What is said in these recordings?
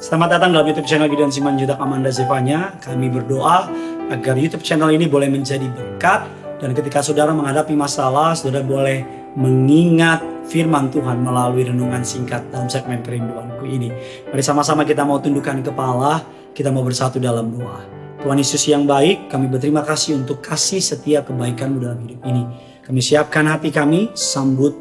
Selamat datang dalam YouTube channel Gideon Simanjuntak Amanda Zevanya. Kami berdoa agar YouTube channel ini boleh menjadi berkat dan ketika saudara menghadapi masalah, saudara boleh mengingat firman Tuhan melalui renungan singkat dalam segmen kerinduanku ini. Mari sama-sama kita mau tundukkan kepala, kita mau bersatu dalam doa. Tuhan Yesus yang baik, kami berterima kasih untuk kasih setiap kebaikanmu dalam hidup ini. Kami siapkan hati kami, sambut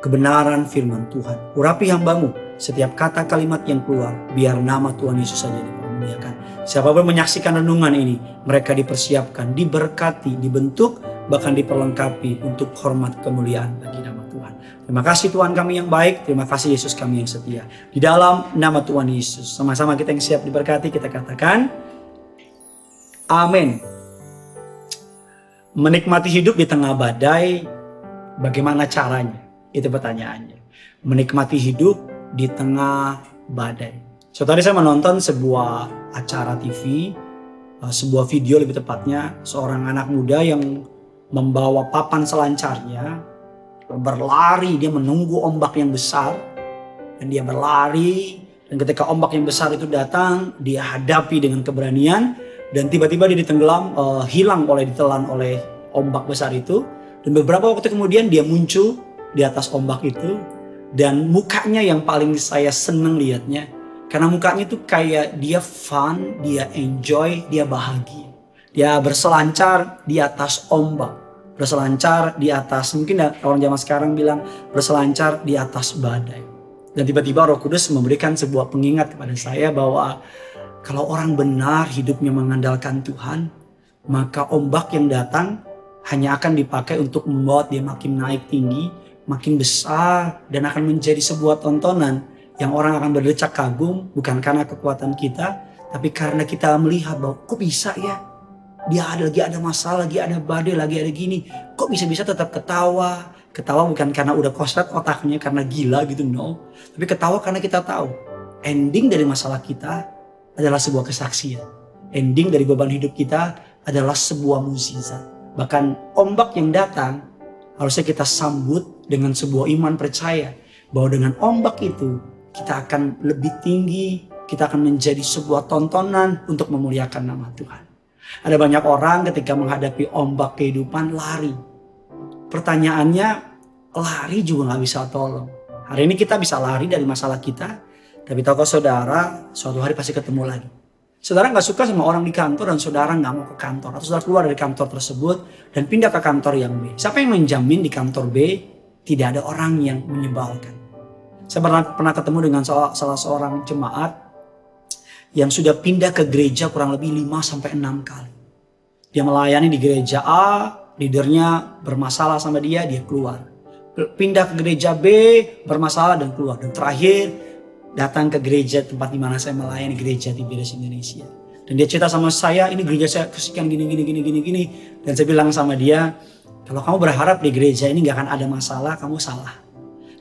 kebenaran firman Tuhan. Urapi hambamu, setiap kata kalimat yang keluar, biar nama Tuhan Yesus saja dipermuliakan. Siapa pun menyaksikan renungan ini, mereka dipersiapkan, diberkati, dibentuk, bahkan diperlengkapi untuk hormat kemuliaan bagi nama Tuhan. Terima kasih Tuhan kami yang baik, terima kasih Yesus kami yang setia. Di dalam nama Tuhan Yesus, sama-sama kita yang siap diberkati, kita katakan, Amin. Menikmati hidup di tengah badai, bagaimana caranya? Itu pertanyaannya. Menikmati hidup di tengah badai. So tadi saya menonton sebuah acara TV, uh, sebuah video lebih tepatnya seorang anak muda yang membawa papan selancarnya berlari dia menunggu ombak yang besar dan dia berlari dan ketika ombak yang besar itu datang dia hadapi dengan keberanian dan tiba-tiba dia ditenggelam uh, hilang oleh ditelan oleh ombak besar itu dan beberapa waktu kemudian dia muncul di atas ombak itu dan mukanya yang paling saya seneng liatnya. Karena mukanya itu kayak dia fun, dia enjoy, dia bahagia. Dia berselancar di atas ombak. Berselancar di atas, mungkin orang zaman sekarang bilang berselancar di atas badai. Dan tiba-tiba roh kudus memberikan sebuah pengingat kepada saya bahwa kalau orang benar hidupnya mengandalkan Tuhan, maka ombak yang datang hanya akan dipakai untuk membawa dia makin naik tinggi, makin besar dan akan menjadi sebuah tontonan yang orang akan berdecak kagum bukan karena kekuatan kita tapi karena kita melihat bahwa kok bisa ya? Dia ada lagi ada masalah lagi ada badai lagi ada gini. Kok bisa-bisa tetap ketawa? Ketawa bukan karena udah koslet otaknya karena gila gitu no. Tapi ketawa karena kita tahu ending dari masalah kita adalah sebuah kesaksian. Ending dari beban hidup kita adalah sebuah mukjizat bahkan ombak yang datang harusnya kita sambut dengan sebuah iman percaya bahwa dengan ombak itu kita akan lebih tinggi, kita akan menjadi sebuah tontonan untuk memuliakan nama Tuhan. Ada banyak orang ketika menghadapi ombak kehidupan lari. Pertanyaannya, lari juga nggak bisa tolong. Hari ini kita bisa lari dari masalah kita, tapi tahu saudara, suatu hari pasti ketemu lagi. Saudara nggak suka sama orang di kantor dan saudara nggak mau ke kantor. Atau saudara keluar dari kantor tersebut dan pindah ke kantor yang B. Siapa yang menjamin di kantor B tidak ada orang yang menyebalkan? Saya pernah, pernah ketemu dengan salah, salah seorang jemaat yang sudah pindah ke gereja kurang lebih 5 sampai 6 kali. Dia melayani di gereja A, leadernya bermasalah sama dia, dia keluar. Pindah ke gereja B, bermasalah dan keluar. Dan terakhir datang ke gereja tempat di mana saya melayani gereja di Tiberias Indonesia. Dan dia cerita sama saya, ini gereja saya kesekian gini gini gini gini gini. Dan saya bilang sama dia, kalau kamu berharap di gereja ini gak akan ada masalah, kamu salah.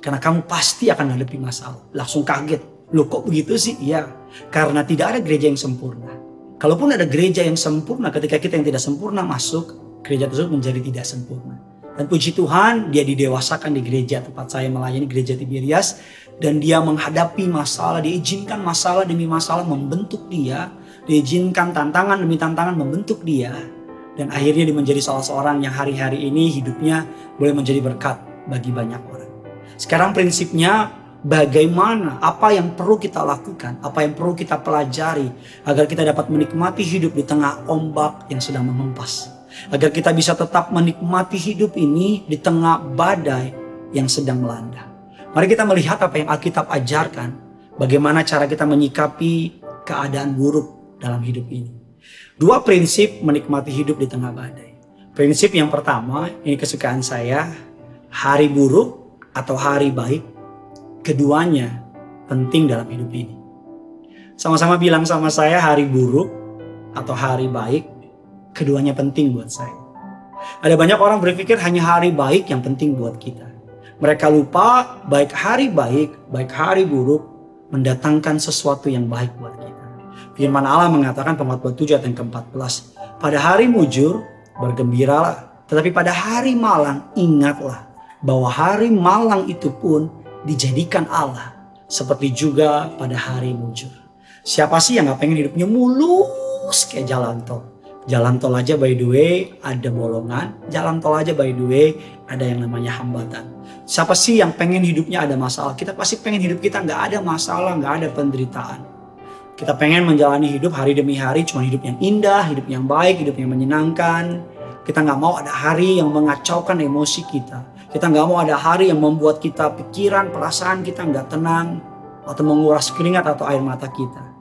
Karena kamu pasti akan menghadapi masalah. Langsung kaget. Loh kok begitu sih? Iya. Karena tidak ada gereja yang sempurna. Kalaupun ada gereja yang sempurna, ketika kita yang tidak sempurna masuk, gereja tersebut menjadi tidak sempurna. Dan puji Tuhan, dia didewasakan di gereja tempat saya melayani gereja Tiberias dan dia menghadapi masalah, diizinkan masalah demi masalah membentuk dia, diizinkan tantangan demi tantangan membentuk dia, dan akhirnya dia menjadi salah seorang yang hari-hari ini hidupnya boleh menjadi berkat bagi banyak orang. Sekarang prinsipnya bagaimana, apa yang perlu kita lakukan, apa yang perlu kita pelajari agar kita dapat menikmati hidup di tengah ombak yang sedang memempas. Agar kita bisa tetap menikmati hidup ini di tengah badai yang sedang melanda. Mari kita melihat apa yang Alkitab ajarkan. Bagaimana cara kita menyikapi keadaan buruk dalam hidup ini. Dua prinsip menikmati hidup di tengah badai. Prinsip yang pertama, ini kesukaan saya, hari buruk atau hari baik, keduanya penting dalam hidup ini. Sama-sama bilang sama saya hari buruk atau hari baik, keduanya penting buat saya. Ada banyak orang berpikir hanya hari baik yang penting buat kita. Mereka lupa baik hari baik, baik hari buruk mendatangkan sesuatu yang baik buat kita. Firman Allah mengatakan pengkhotbah 7 ayat yang ke-14. Pada hari mujur bergembiralah, tetapi pada hari malang ingatlah bahwa hari malang itu pun dijadikan Allah seperti juga pada hari mujur. Siapa sih yang gak pengen hidupnya mulus kayak jalan tol? Jalan tol aja by the way ada bolongan, jalan tol aja by the way ada yang namanya hambatan. Siapa sih yang pengen hidupnya ada masalah? Kita pasti pengen hidup kita nggak ada masalah, nggak ada penderitaan. Kita pengen menjalani hidup hari demi hari, cuma hidup yang indah, hidup yang baik, hidup yang menyenangkan. Kita nggak mau ada hari yang mengacaukan emosi kita. Kita nggak mau ada hari yang membuat kita pikiran, perasaan kita nggak tenang atau menguras keringat atau air mata kita.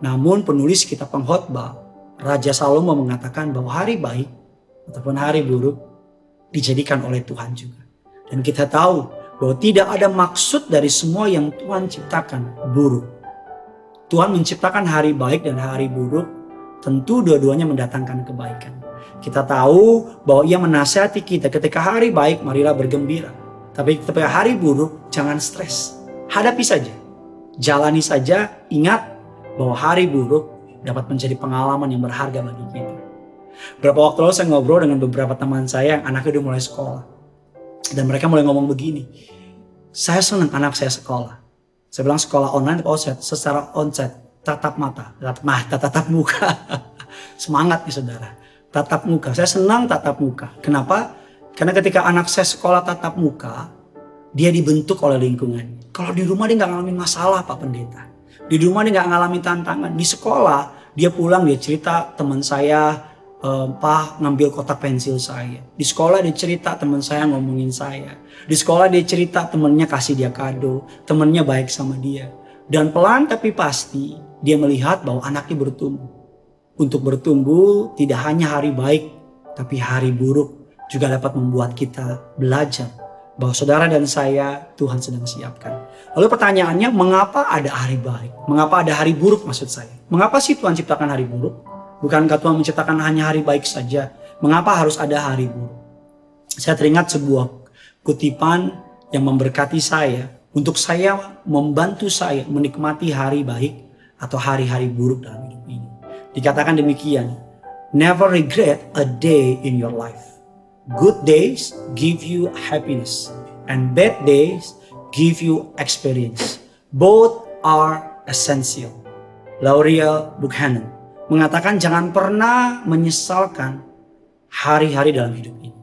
Namun penulis kitab pengkhotbah, Raja Salomo mengatakan bahwa hari baik ataupun hari buruk dijadikan oleh Tuhan juga. Dan kita tahu bahwa tidak ada maksud dari semua yang Tuhan ciptakan buruk. Tuhan menciptakan hari baik dan hari buruk, tentu dua-duanya mendatangkan kebaikan. Kita tahu bahwa ia menasihati kita ketika hari baik marilah bergembira. Tapi ketika hari buruk jangan stres. Hadapi saja. Jalani saja. Ingat bahwa hari buruk dapat menjadi pengalaman yang berharga bagi kita. Berapa waktu lalu saya ngobrol dengan beberapa teman saya yang anaknya udah mulai sekolah. Dan mereka mulai ngomong begini. Saya senang anak saya sekolah. Saya bilang sekolah online offset? Secara onset, tatap mata, tatap mata, tatap muka. Semangat nih saudara tatap muka. Saya senang tatap muka. Kenapa? Karena ketika anak saya sekolah tatap muka, dia dibentuk oleh lingkungan. Kalau di rumah dia nggak ngalamin masalah Pak Pendeta. Di rumah dia nggak ngalamin tantangan. Di sekolah dia pulang dia cerita teman saya eh, Pak ngambil kotak pensil saya. Di sekolah dia cerita teman saya ngomongin saya. Di sekolah dia cerita temennya kasih dia kado. Temennya baik sama dia. Dan pelan tapi pasti dia melihat bahwa anaknya bertumbuh untuk bertumbuh tidak hanya hari baik, tapi hari buruk juga dapat membuat kita belajar bahwa saudara dan saya Tuhan sedang siapkan. Lalu pertanyaannya, mengapa ada hari baik? Mengapa ada hari buruk maksud saya? Mengapa sih Tuhan ciptakan hari buruk? Bukankah Tuhan menciptakan hanya hari baik saja? Mengapa harus ada hari buruk? Saya teringat sebuah kutipan yang memberkati saya untuk saya membantu saya menikmati hari baik atau hari-hari buruk dalam hidup ini. Dikatakan demikian, never regret a day in your life. Good days give you happiness and bad days give you experience. Both are essential. L'Oreal Buchanan mengatakan jangan pernah menyesalkan hari-hari dalam hidup ini.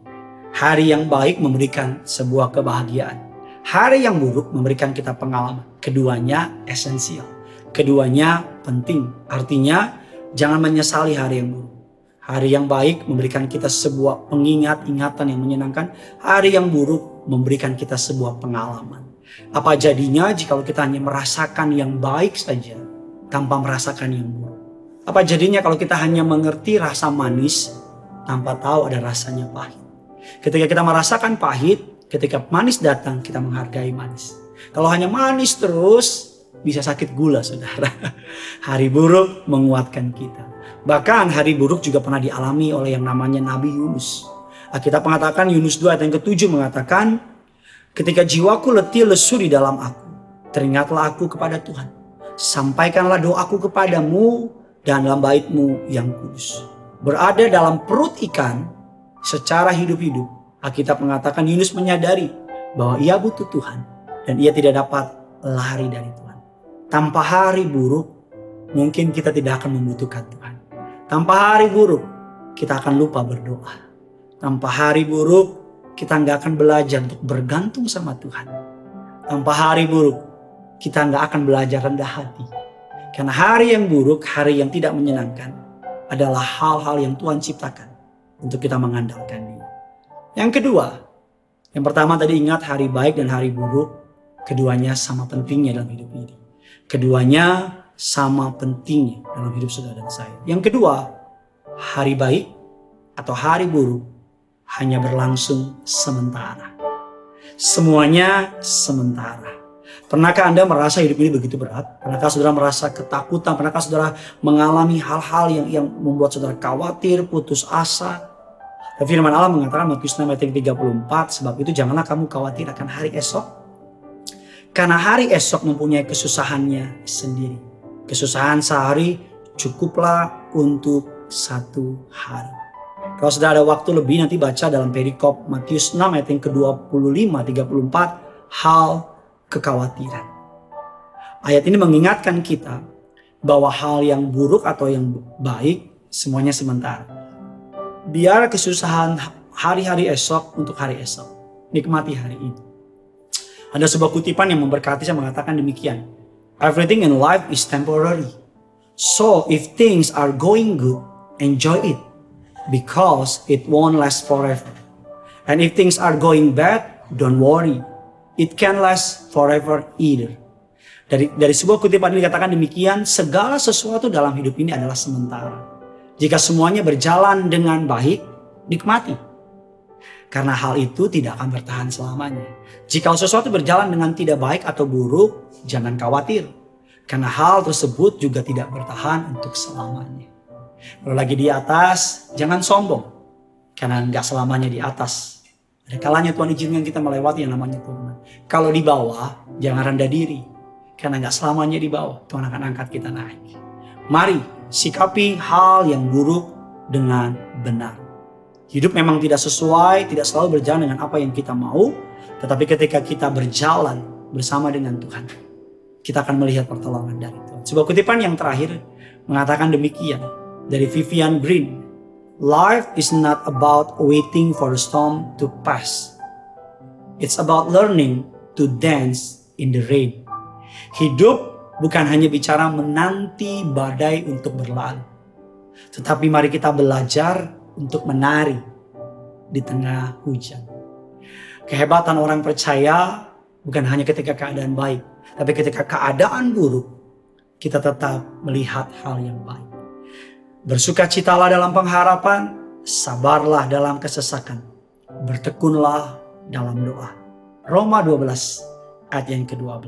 Hari yang baik memberikan sebuah kebahagiaan. Hari yang buruk memberikan kita pengalaman. Keduanya esensial. Keduanya penting. Artinya Jangan menyesali hari yang buruk. Hari yang baik memberikan kita sebuah pengingat, ingatan yang menyenangkan. Hari yang buruk memberikan kita sebuah pengalaman. Apa jadinya jika kita hanya merasakan yang baik saja tanpa merasakan yang buruk? Apa jadinya kalau kita hanya mengerti rasa manis tanpa tahu ada rasanya pahit? Ketika kita merasakan pahit, ketika manis datang kita menghargai manis. Kalau hanya manis terus, bisa sakit gula saudara. Hari buruk menguatkan kita. Bahkan hari buruk juga pernah dialami oleh yang namanya Nabi Yunus. Kita mengatakan Yunus 2 ayat yang ketujuh mengatakan ketika jiwaku letih lesu di dalam aku teringatlah aku kepada Tuhan. Sampaikanlah doaku kepadamu dan dalam baitmu yang kudus. Berada dalam perut ikan secara hidup-hidup. Alkitab mengatakan Yunus menyadari bahwa ia butuh Tuhan dan ia tidak dapat lari dari Tuhan. Tanpa hari buruk, mungkin kita tidak akan membutuhkan Tuhan. Tanpa hari buruk, kita akan lupa berdoa. Tanpa hari buruk, kita nggak akan belajar untuk bergantung sama Tuhan. Tanpa hari buruk, kita nggak akan belajar rendah hati. Karena hari yang buruk, hari yang tidak menyenangkan adalah hal-hal yang Tuhan ciptakan untuk kita mengandalkan dia. Yang kedua, yang pertama tadi ingat hari baik dan hari buruk, keduanya sama pentingnya dalam hidup ini. Keduanya sama pentingnya dalam hidup saudara dan saya. Yang kedua, hari baik atau hari buruk hanya berlangsung sementara. Semuanya sementara. Pernahkah Anda merasa hidup ini begitu berat? Pernahkah saudara merasa ketakutan? Pernahkah saudara mengalami hal-hal yang, yang membuat saudara khawatir, putus asa? Dan firman Allah mengatakan Matius 6 ayat 34, sebab itu janganlah kamu khawatir akan hari esok karena hari esok mempunyai kesusahannya sendiri. Kesusahan sehari cukuplah untuk satu hari. Kalau sudah ada waktu lebih nanti baca dalam perikop Matius 6 ayat yang ke-25 34 hal kekhawatiran. Ayat ini mengingatkan kita bahwa hal yang buruk atau yang baik semuanya sementara. Biar kesusahan hari-hari esok untuk hari esok. Nikmati hari ini. Ada sebuah kutipan yang memberkati saya mengatakan demikian. Everything in life is temporary. So if things are going good, enjoy it because it won't last forever. And if things are going bad, don't worry. It can last forever either. Dari dari sebuah kutipan ini dikatakan demikian, segala sesuatu dalam hidup ini adalah sementara. Jika semuanya berjalan dengan baik, nikmati. Karena hal itu tidak akan bertahan selamanya. Jika sesuatu berjalan dengan tidak baik atau buruk, jangan khawatir. Karena hal tersebut juga tidak bertahan untuk selamanya. Kalau lagi di atas, jangan sombong. Karena nggak selamanya di atas. Ada kalanya Tuhan izinkan kita melewati yang namanya turunan. Kalau di bawah, jangan rendah diri karena nggak selamanya di bawah. Tuhan akan angkat kita naik. Mari sikapi hal yang buruk dengan benar. Hidup memang tidak sesuai, tidak selalu berjalan dengan apa yang kita mau. Tetapi ketika kita berjalan bersama dengan Tuhan, kita akan melihat pertolongan dari Tuhan. Sebuah kutipan yang terakhir mengatakan demikian dari Vivian Green. Life is not about waiting for the storm to pass. It's about learning to dance in the rain. Hidup bukan hanya bicara menanti badai untuk berlalu. Tetapi mari kita belajar untuk menari di tengah hujan. Kehebatan orang percaya bukan hanya ketika keadaan baik. Tapi ketika keadaan buruk, kita tetap melihat hal yang baik. Bersukacitalah dalam pengharapan, sabarlah dalam kesesakan. Bertekunlah dalam doa. Roma 12 ayat yang ke-12.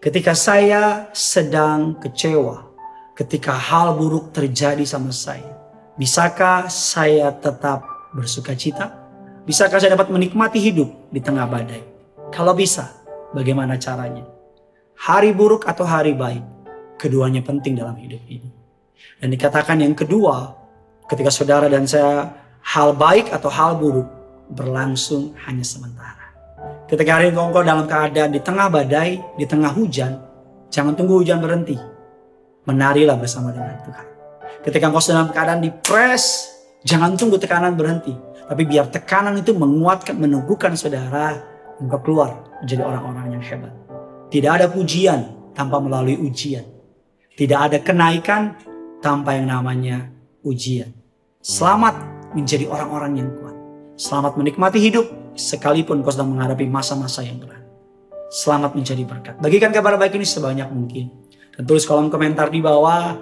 Ketika saya sedang kecewa, ketika hal buruk terjadi sama saya, bisakah saya tetap bersuka cita? Bisakah saya dapat menikmati hidup di tengah badai? Kalau bisa, bagaimana caranya? Hari buruk atau hari baik, keduanya penting dalam hidup ini. Dan dikatakan yang kedua, ketika saudara dan saya hal baik atau hal buruk berlangsung hanya sementara. Ketika hari engkau dalam keadaan di tengah badai, di tengah hujan, jangan tunggu hujan berhenti. Menarilah bersama dengan Tuhan. Ketika engkau dalam keadaan dipres, jangan tunggu tekanan berhenti. Tapi biar tekanan itu menguatkan, meneguhkan saudara, engkau keluar menjadi orang-orang yang hebat. Tidak ada pujian tanpa melalui ujian. Tidak ada kenaikan tanpa yang namanya ujian. Selamat menjadi orang-orang yang kuat. Selamat menikmati hidup sekalipun kau sedang menghadapi masa-masa yang berat. Selamat menjadi berkat. Bagikan kabar baik ini sebanyak mungkin. Dan tulis kolom komentar di bawah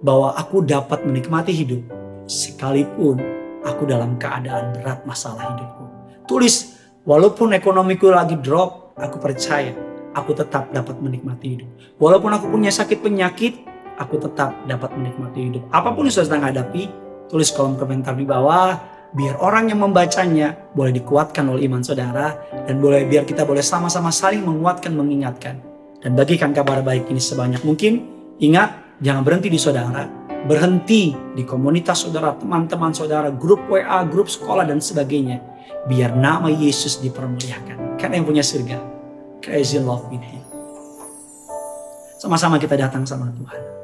bahwa aku dapat menikmati hidup sekalipun aku dalam keadaan berat masalah hidupku. Tulis walaupun ekonomiku lagi drop, aku percaya aku tetap dapat menikmati hidup. Walaupun aku punya sakit penyakit, aku tetap dapat menikmati hidup. Apa pun yang sedang hadapi, tulis kolom komentar di bawah biar orang yang membacanya boleh dikuatkan oleh iman saudara dan boleh biar kita boleh sama-sama saling menguatkan mengingatkan. Dan bagikan kabar baik ini sebanyak mungkin. Ingat jangan berhenti di saudara berhenti di komunitas saudara teman-teman saudara grup WA grup sekolah dan sebagainya. Biar nama Yesus dipermuliakan. Karena yang punya surga? Crazy love with him. Sama-sama kita datang sama Tuhan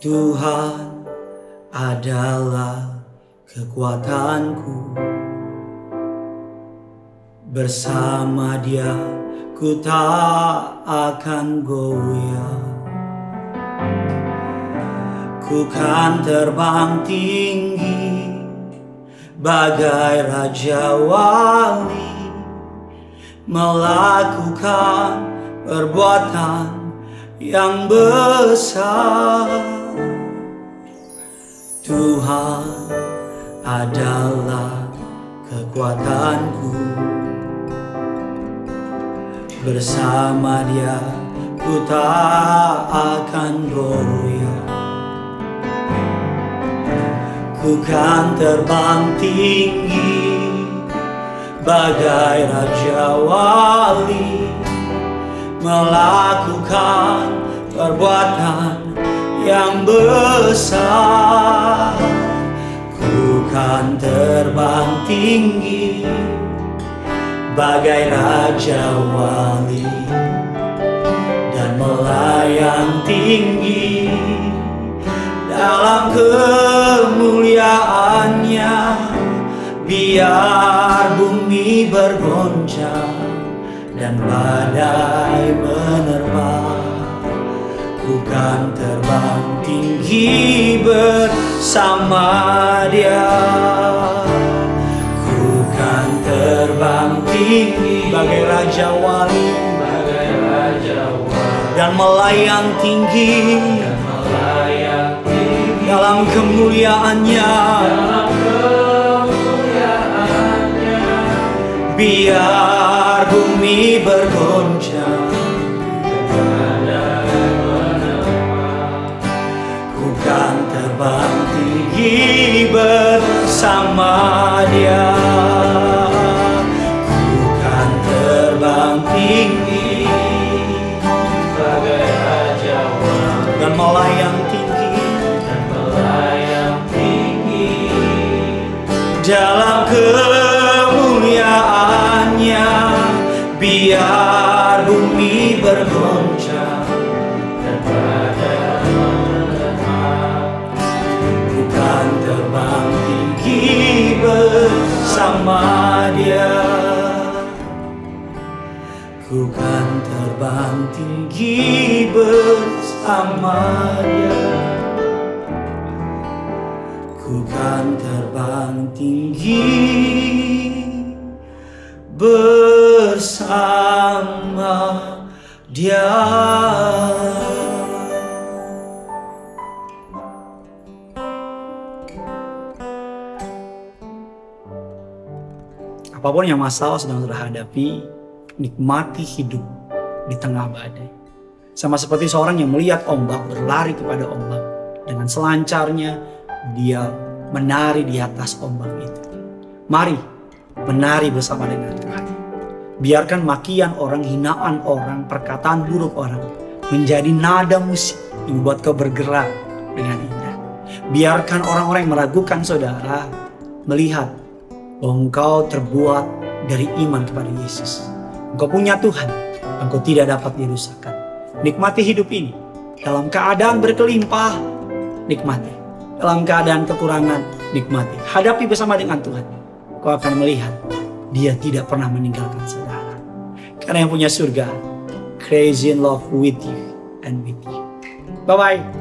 Tuhan adalah kekuatanku. Bersama dia ku tak akan goyah. Ku kan terbang tinggi Bagai Raja Wali. Melakukan perbuatan yang besar Tuhan adalah kekuatanku. Bersama dia ku tak akan goyah. Ku kan terbang tinggi Bagai Raja Wali Melakukan perbuatan yang besar. Ku kan terbang tinggi Bagai Raja Wali Dan melayang tinggi Dalam kemuliaannya. Biar bumi bergoncang Dan badai menerpa Bukan terbang tinggi bersama dia. Bukan terbang tinggi Bagai Raja Wali. Bagai Raja Wali Dan melayang tinggi Dalam kemuliaannya. Dalam kemuliaannya Biar bumi bergoncang bersama dia. Bukan terbang tinggi. Bagai Raja Dan melayang tinggi. Dan melayang tinggi. Dalam kemuliaannya. Biar bumi bergoncang tinggi bersama dia Ku kan terbang tinggi bersama dia Apa pun yang masalah sedang terhadapi, nikmati hidup di tengah badai. Sama seperti seorang yang melihat ombak berlari kepada ombak. Dengan selancarnya dia menari di atas ombak itu. Mari menari bersama dengan Tuhan. Biarkan makian orang, hinaan orang, perkataan buruk orang menjadi nada musik yang membuat kau bergerak dengan indah. Biarkan orang-orang yang meragukan saudara melihat bahwa engkau terbuat dari iman kepada Yesus. Engkau punya Tuhan, engkau tidak dapat dirusakkan. Nikmati hidup ini. Dalam keadaan berkelimpah, nikmati. Dalam keadaan kekurangan, nikmati. Hadapi bersama dengan Tuhan. Kau akan melihat dia tidak pernah meninggalkan saudara. Karena yang punya surga, crazy in love with you and with you. Bye-bye.